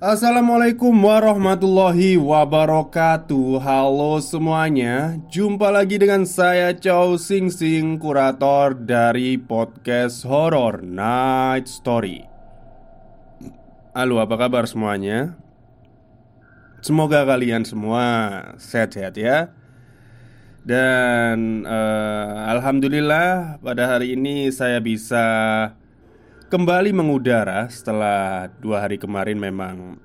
Assalamualaikum warahmatullahi wabarakatuh. Halo semuanya. Jumpa lagi dengan saya Chow Sing Sing Kurator dari podcast Horror Night Story. Halo apa kabar semuanya? Semoga kalian semua sehat-sehat ya. Dan uh, Alhamdulillah pada hari ini saya bisa kembali mengudara setelah dua hari kemarin memang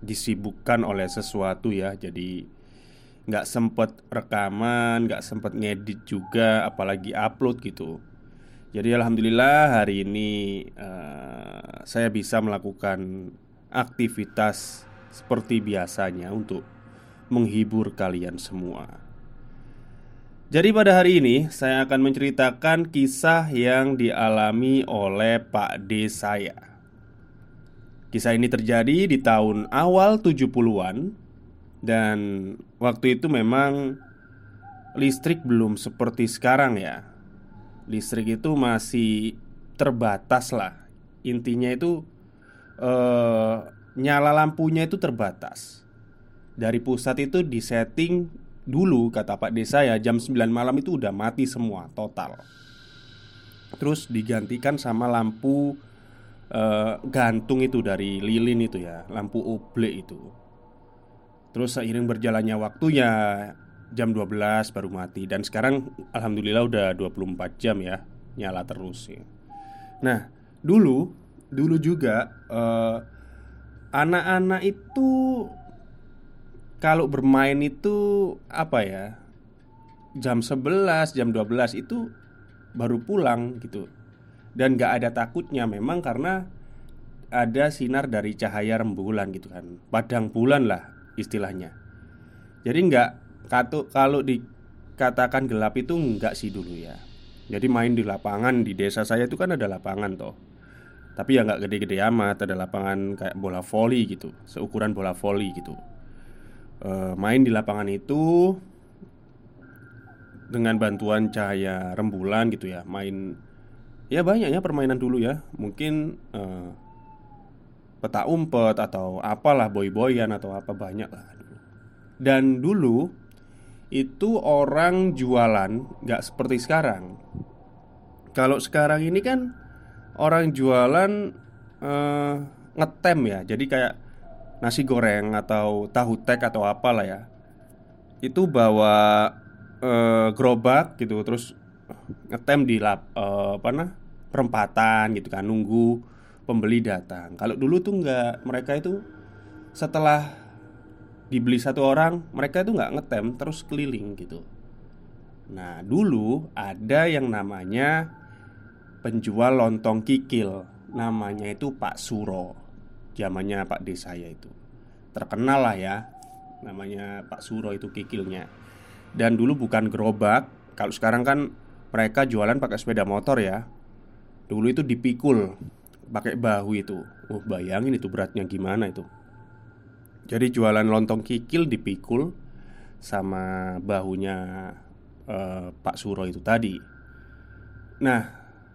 disibukkan oleh sesuatu ya. Jadi nggak sempet rekaman, nggak sempet ngedit juga apalagi upload gitu. Jadi Alhamdulillah hari ini uh, saya bisa melakukan aktivitas seperti biasanya untuk menghibur kalian semua jadi pada hari ini saya akan menceritakan kisah yang dialami oleh Pak D saya. Kisah ini terjadi di tahun awal 70-an Dan waktu itu memang listrik belum seperti sekarang ya. Listrik itu masih terbatas lah. Intinya itu eh, Nyala lampunya itu terbatas. Dari pusat itu disetting Dulu kata Pak Desa ya jam 9 malam itu udah mati semua total. Terus digantikan sama lampu uh, gantung itu dari lilin itu ya Lampu oblek itu. Terus seiring berjalannya waktu ya jam 12 baru mati. Dan sekarang Alhamdulillah udah 24 jam ya Nyala terus ya Nah dulu Dulu juga uh, Anak-anak itu kalau bermain itu apa ya jam 11 jam 12 itu baru pulang gitu. Dan gak ada takutnya memang karena ada sinar dari cahaya rembulan gitu kan. Padang bulan lah istilahnya. Jadi nggak kalau dikatakan gelap itu nggak sih dulu ya. Jadi main di lapangan di desa saya itu kan ada lapangan toh. Tapi ya nggak gede-gede amat ada lapangan kayak bola voli gitu seukuran bola voli gitu uh, main di lapangan itu dengan bantuan cahaya rembulan gitu ya. Main ya banyak ya permainan dulu ya. Mungkin uh, peta umpet atau apalah boy-boyan atau apa banyak lah dan dulu itu orang jualan nggak seperti sekarang. Kalau sekarang ini kan orang jualan uh, ngetem ya. Jadi kayak nasi goreng atau tahu tek atau apalah ya itu bawa uh, gerobak gitu terus ngetem di lap uh, apa nah perempatan gitu kan nunggu pembeli datang. Kalau dulu tuh nggak mereka itu setelah dibeli satu orang mereka itu nggak ngetem terus keliling gitu. Nah dulu ada yang namanya penjual lontong kikil namanya itu Pak Suro zamannya Pak D saya itu. Terkenal lah ya Namanya Pak Suro itu kikilnya. Dan dulu bukan gerobak Kalau sekarang kan mereka jualan pakai sepeda motor ya. Dulu itu dipikul pakai bahu itu. Oh bayangin itu beratnya gimana itu. Jadi jualan lontong kikil dipikul Sama bahunya eh, Pak Suro itu tadi. Nah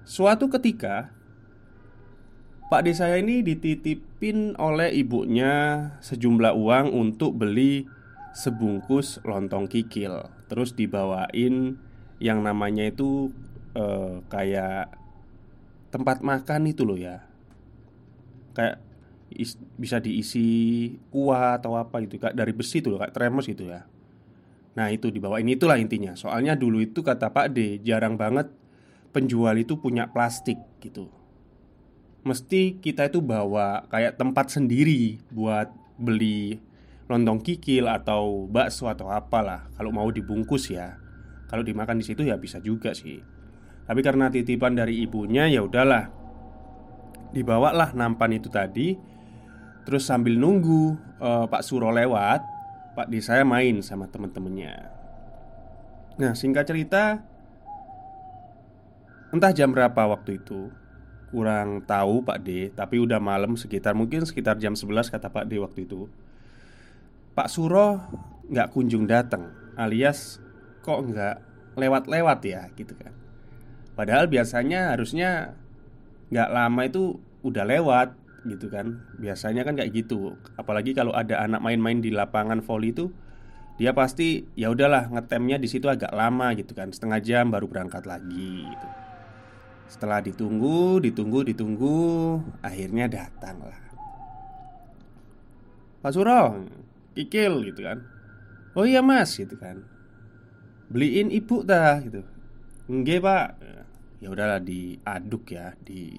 suatu ketika Pak D saya ini dititipin oleh ibunya sejumlah uang untuk beli sebungkus lontong kikil. Terus dibawain yang namanya itu eh, kayak tempat makan itu loh ya. Kayak is- bisa diisi kuah atau apa gitu kak dari besi tuh loh kak tremos gitu ya. Nah itu dibawain itulah intinya. Soalnya dulu itu kata Pak D jarang banget penjual itu punya plastik gitu mesti kita itu bawa kayak tempat sendiri buat beli lontong kikil atau bakso atau apalah. Kalau mau dibungkus ya. Kalau dimakan di situ ya bisa juga sih. Tapi karena titipan dari ibunya ya udahlah. Dibawalah nampan itu tadi. Terus sambil nunggu uh, Pak Suro lewat Pak D saya main sama temen-temennya. Nah singkat cerita Entah jam berapa waktu itu Kurang tahu Pak D Tapi udah malam sekitar mungkin sekitar jam 11 kata Pak D waktu itu. Pak Suro nggak kunjung datang Alias kok nggak lewat-lewat ya gitu kan. Padahal biasanya harusnya nggak lama itu udah lewat gitu kan. Biasanya kan kayak gitu. Apalagi kalau ada anak main-main di lapangan volley itu dia pasti ya udahlah ngetemnya di situ agak lama gitu kan. Setengah jam baru berangkat lagi gitu setelah ditunggu ditunggu ditunggu akhirnya datang lah. Pak Suro kikil gitu kan. Oh iya mas gitu kan. Beliin ibu dah gitu. Enggak pak. Ya udahlah diaduk ya di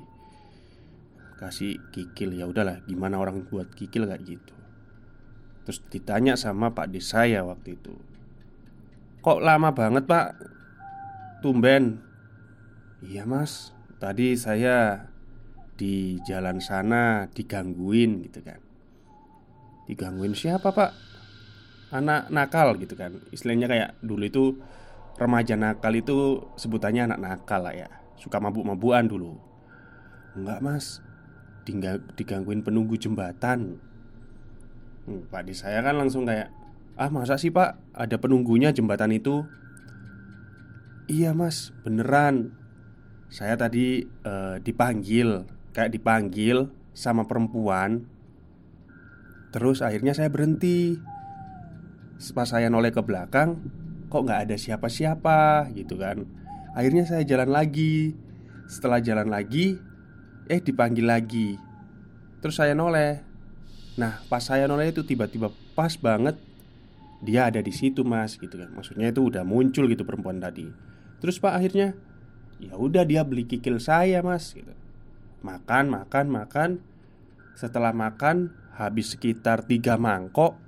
kasih kikil. Ya udahlah gimana orang buat kikil kayak gitu? Terus ditanya sama Pak D saya waktu itu. Kok lama banget Pak? Tumben iya Mas. Tadi saya di jalan sana digangguin gitu kan. Digangguin siapa Pak? Anak nakal gitu kan. Istilahnya kayak dulu itu remaja nakal itu sebutannya anak nakal lah ya. Suka mabuk-mabukan dulu. Enggak mas. Digangguin penunggu jembatan. Hmm, Pak di saya kan langsung kayak Ah masa sih pak? Ada penunggunya jembatan itu? Iya mas. Beneran Saya tadi uh, dipanggil Kayak dipanggil sama perempuan. Terus akhirnya saya berhenti. Pas saya noleh ke belakang Kok nggak ada siapa-siapa gitu kan. Akhirnya saya jalan lagi. Setelah jalan lagi Eh dipanggil lagi. Terus saya noleh. Nah pas saya noleh itu tiba-tiba pas banget Dia ada di situ mas gitu kan. Maksudnya itu udah muncul gitu perempuan tadi. Terus pak akhirnya ya udah dia beli kikil saya mas gitu. Makan makan makan. Setelah makan Habis sekitar tiga mangkok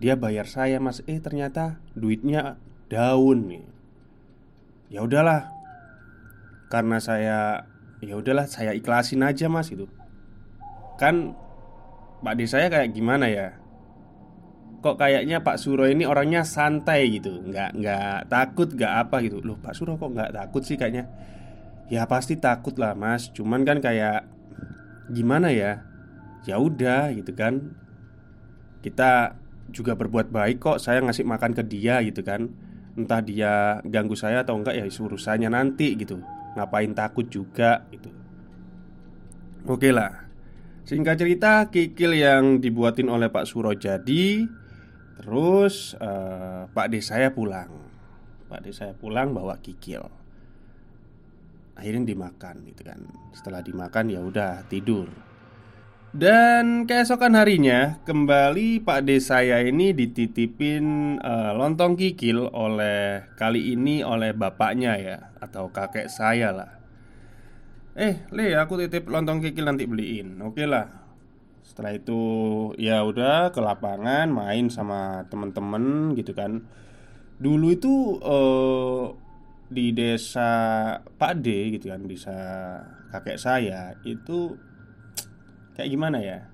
Dia bayar saya mas. Eh ternyata duitnya daun nih. Ya udahlah. Karena saya ya udahlah saya ikhlasin aja mas itu kan Pak D saya kayak gimana ya kok kayaknya Pak Suro ini orangnya santai gitu. Nggak nggak takut nggak apa gitu. Loh Pak Suro kok nggak takut sih kayaknya? Ya pasti takut lah mas. Cuman kan kayak gimana ya? Ya udah gitu kan. Kita juga berbuat baik kok. Saya ngasih makan ke dia gitu kan. Entah dia ganggu saya atau enggak ya urusannya nanti gitu. Ngapain takut juga itu Oke lah. Singkat cerita kikil yang dibuatin oleh Pak Suro jadi Terus uh, Pak D saya pulang Pak D saya pulang bawa kikil Akhirnya dimakan gitu kan Setelah dimakan ya udah tidur dan keesokan harinya kembali Pak D saya ini dititipin uh, lontong kikil oleh kali ini oleh bapaknya ya atau kakek saya lah. Eh, Le, aku titip lontong kikil nanti beliin. Oke lah. Setelah itu ya udah ke lapangan main sama temen-temen gitu kan. Dulu itu uh, di desa Pak D gitu kan, desa kakek saya itu kayak gimana ya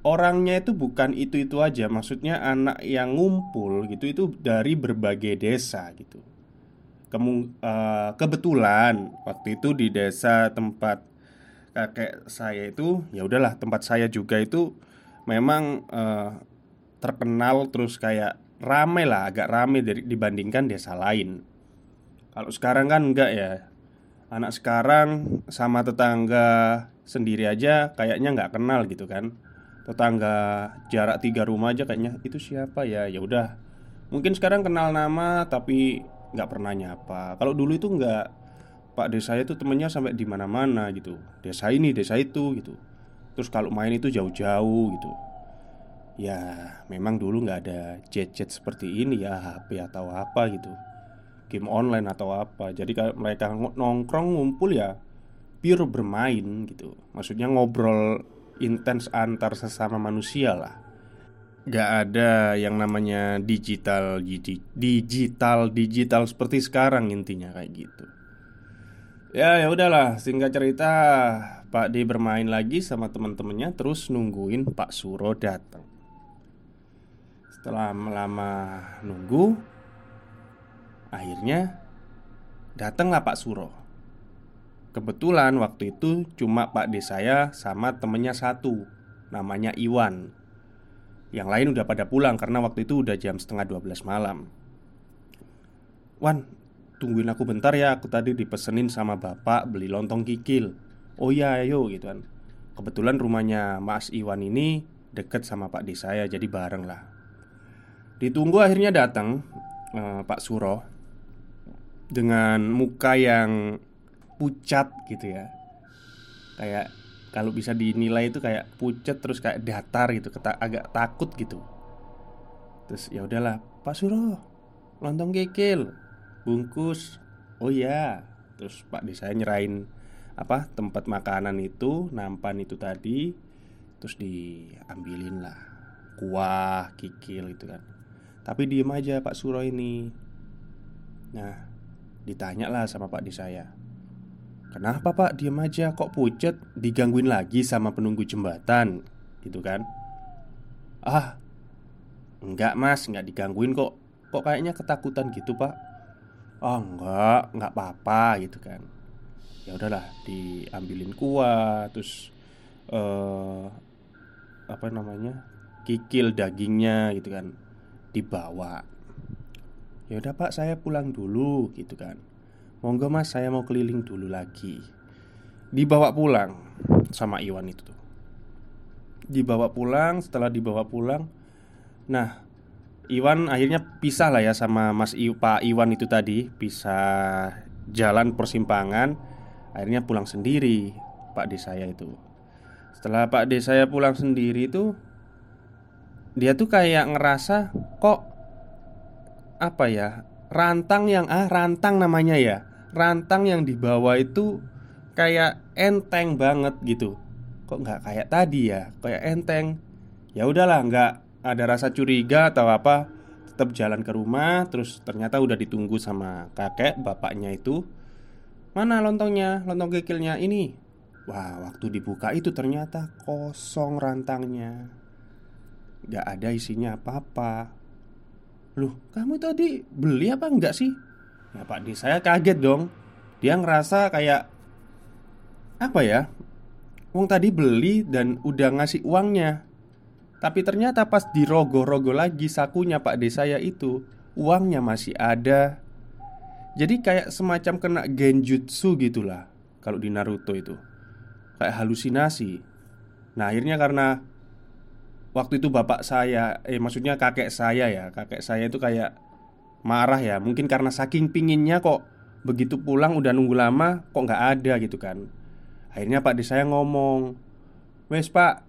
Orangnya itu bukan itu-itu aja Maksudnya anak yang ngumpul gitu Itu dari berbagai desa gitu Kemu uh, Kebetulan Waktu itu di desa tempat Kakek saya itu ya udahlah tempat saya juga itu Memang uh, Terkenal terus kayak Rame lah agak rame dari, dibandingkan desa lain. Kalau sekarang kan enggak ya. Anak sekarang sama tetangga sendiri aja kayaknya nggak kenal gitu kan. Tetangga jarak tiga rumah aja kayaknya itu siapa ya? Ya udah. Mungkin sekarang kenal nama tapi nggak pernah nyapa. Kalau dulu itu nggak pak desa itu temennya sampai di mana mana gitu. Desa ini desa itu gitu. Terus kalau main itu jauh-jauh gitu. Ya memang dulu nggak ada jet-jet seperti ini ya HP atau apa gitu. Game online atau apa. Jadi kalau mereka nongkrong ngumpul ya Pure bermain gitu. Maksudnya ngobrol intens antar sesama manusia lah. Gak ada yang namanya digital Digital Digital seperti sekarang intinya kayak gitu Ya ya udahlah. Singkat cerita Pak D bermain lagi sama teman-temannya terus nungguin Pak Suro datang. Setelah lama nunggu Akhirnya Datanglah Pak Suro. Kebetulan waktu itu cuma Pak D saya sama temennya satu Namanya Iwan. Yang lain udah pada pulang karena waktu itu udah jam setengah 12 malam. Wan, tungguin aku bentar ya Aku tadi dipesenin sama bapak beli lontong kikil. Oh iya ayo gitu kan. Kebetulan rumahnya Mas Iwan ini deket sama Pak D saya Jadi bareng lah. Ditunggu akhirnya datang uh, Pak Suro Dengan muka yang pucat gitu ya. Kayak kalau bisa dinilai itu kayak pucat terus kayak datar gitu keta agak takut gitu. Terus ya udahlah Pak Suro lontong kikil bungkus. Oh ya terus Pak Desa nyerahin apa tempat makanan itu nampan itu tadi terus diambilin lah. Kuah kikil gitu kan. Tapi diem aja Pak Suro ini. Nah Ditanya lah sama Pak di saya Kenapa Pak? Diem aja. Kok pucet? Digangguin lagi sama penunggu jembatan. Gitu kan. Ah Enggak mas. Enggak digangguin kok. Kok kayaknya ketakutan gitu Pak Oh enggak Enggak apa-apa gitu kan. Ya udahlah diambilin kuah terus uh, apa namanya kikil dagingnya gitu kan. Dibawa. Ya udah pak saya pulang dulu gitu kan. Monggo mas saya mau keliling dulu lagi. Dibawa pulang sama Iwan itu tuh. Dibawa pulang setelah dibawa pulang Nah Iwan akhirnya pisah lah ya sama Mas I, Pak Iwan itu tadi. Pisah jalan persimpangan Akhirnya pulang sendiri Pak D saya itu. Setelah Pak D saya pulang sendiri itu dia tuh kayak ngerasa kok apa ya rantang yang ah rantang namanya ya. Rantang yang dibawa itu kayak enteng banget gitu. Kok nggak kayak tadi ya? Kayak enteng. Ya udahlah nggak ada rasa curiga atau apa tetap jalan ke rumah terus ternyata udah ditunggu sama kakek bapaknya itu. Mana lontongnya? Lontong kekilnya ini. Wah waktu dibuka itu ternyata kosong rantangnya. Gak ada isinya apa-apa. Loh, kamu tadi beli apa enggak sih? Ya Pak Di, saya kaget dong. Dia ngerasa kayak Apa ya? Wong tadi beli dan udah ngasih uangnya Tapi ternyata pas dirogoh-rogoh lagi sakunya Pak D saya itu Uangnya masih ada. Jadi kayak semacam kena genjutsu gitulah Kalau di Naruto itu. Kayak halusinasi. Nah akhirnya karena waktu itu bapak saya, eh maksudnya kakek saya ya, kakek saya itu kayak marah ya, mungkin karena saking pinginnya kok begitu pulang udah nunggu lama kok nggak ada gitu kan. Akhirnya pak di saya ngomong, wes pak,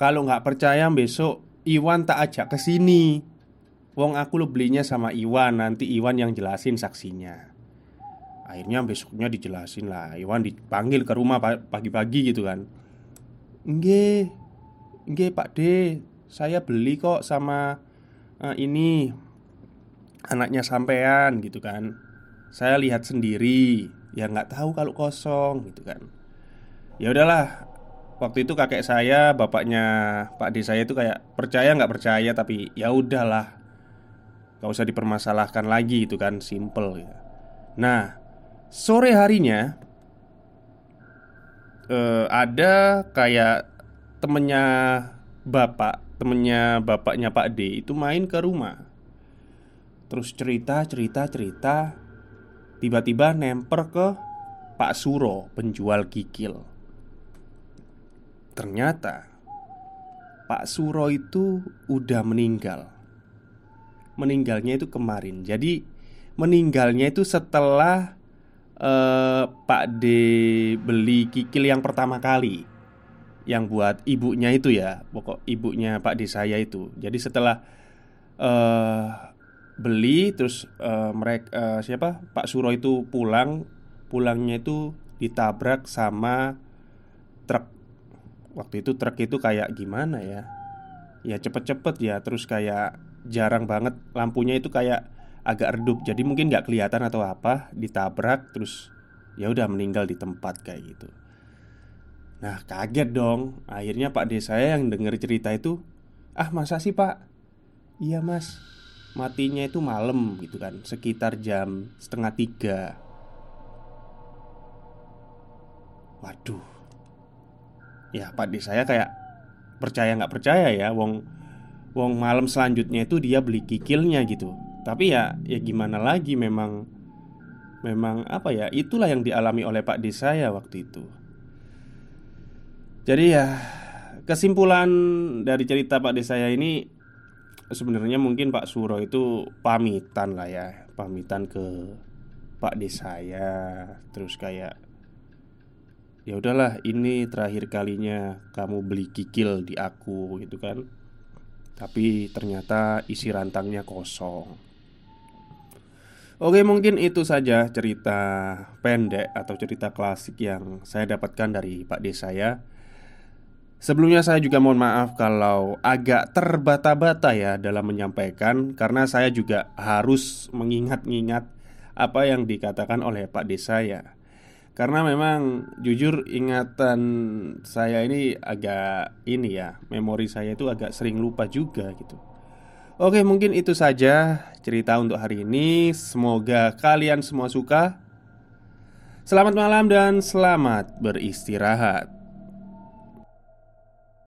kalau nggak percaya besok Iwan tak ajak ke sini. Wong aku lo belinya sama Iwan, nanti Iwan yang jelasin saksinya. Akhirnya besoknya dijelasin lah Iwan dipanggil ke rumah pagi-pagi gitu kan Nggih, Nggih Pak D, saya beli kok sama uh, ini anaknya sampean gitu kan. Saya lihat sendiri, ya nggak tahu kalau kosong gitu kan. Ya udahlah, waktu itu kakek saya, bapaknya Pak D saya itu kayak percaya nggak percaya tapi ya udahlah, nggak usah dipermasalahkan lagi itu kan, simple ya. Nah, sore harinya uh, ada kayak temennya bapak, temennya bapaknya Pak D itu main ke rumah. Terus cerita, cerita, cerita, tiba-tiba nemper ke Pak Suro, penjual kikil. Ternyata Pak Suro itu udah meninggal. Meninggalnya itu kemarin. Jadi meninggalnya itu setelah uh, Pak D beli kikil yang pertama kali yang buat ibunya itu ya, pokok ibunya Pak D saya itu. Jadi setelah uh, beli terus uh, mereka uh, siapa Pak Suro itu pulang, pulangnya itu ditabrak sama. Waktu itu truk itu kayak gimana ya? Ya cepet-cepet ya, terus kayak jarang banget lampunya itu kayak agak redup. Jadi mungkin nggak kelihatan atau apa, ditabrak terus ya udah meninggal di tempat kayak gitu. Nah kaget dong Akhirnya Pak D saya yang denger cerita itu Ah masa sih Pak? Iya mas Matinya itu malam gitu kan Sekitar jam setengah tiga Waduh Ya Pak D saya kayak Percaya nggak percaya ya Wong Wong malam selanjutnya itu dia beli kikilnya gitu. Tapi ya ya gimana lagi memang Memang apa ya Itulah yang dialami oleh Pak D saya waktu itu. Jadi ya kesimpulan dari cerita Pak Desa saya ini sebenarnya mungkin Pak Suro itu pamitan lah ya, pamitan ke Pak Desa saya, terus kayak ya udahlah ini terakhir kalinya kamu beli kikil di aku gitu kan. Tapi ternyata isi rantangnya kosong. Oke mungkin itu saja cerita pendek atau cerita klasik yang saya dapatkan dari Pak Desa saya Sebelumnya saya juga mohon maaf kalau agak terbata-bata ya dalam menyampaikan Karena saya juga harus mengingat-ingat apa yang dikatakan oleh Pak Desa ya Karena memang jujur ingatan saya ini agak ini ya Memori saya itu agak sering lupa juga gitu. Oke mungkin itu saja cerita untuk hari ini. Semoga kalian semua suka. Selamat malam dan selamat beristirahat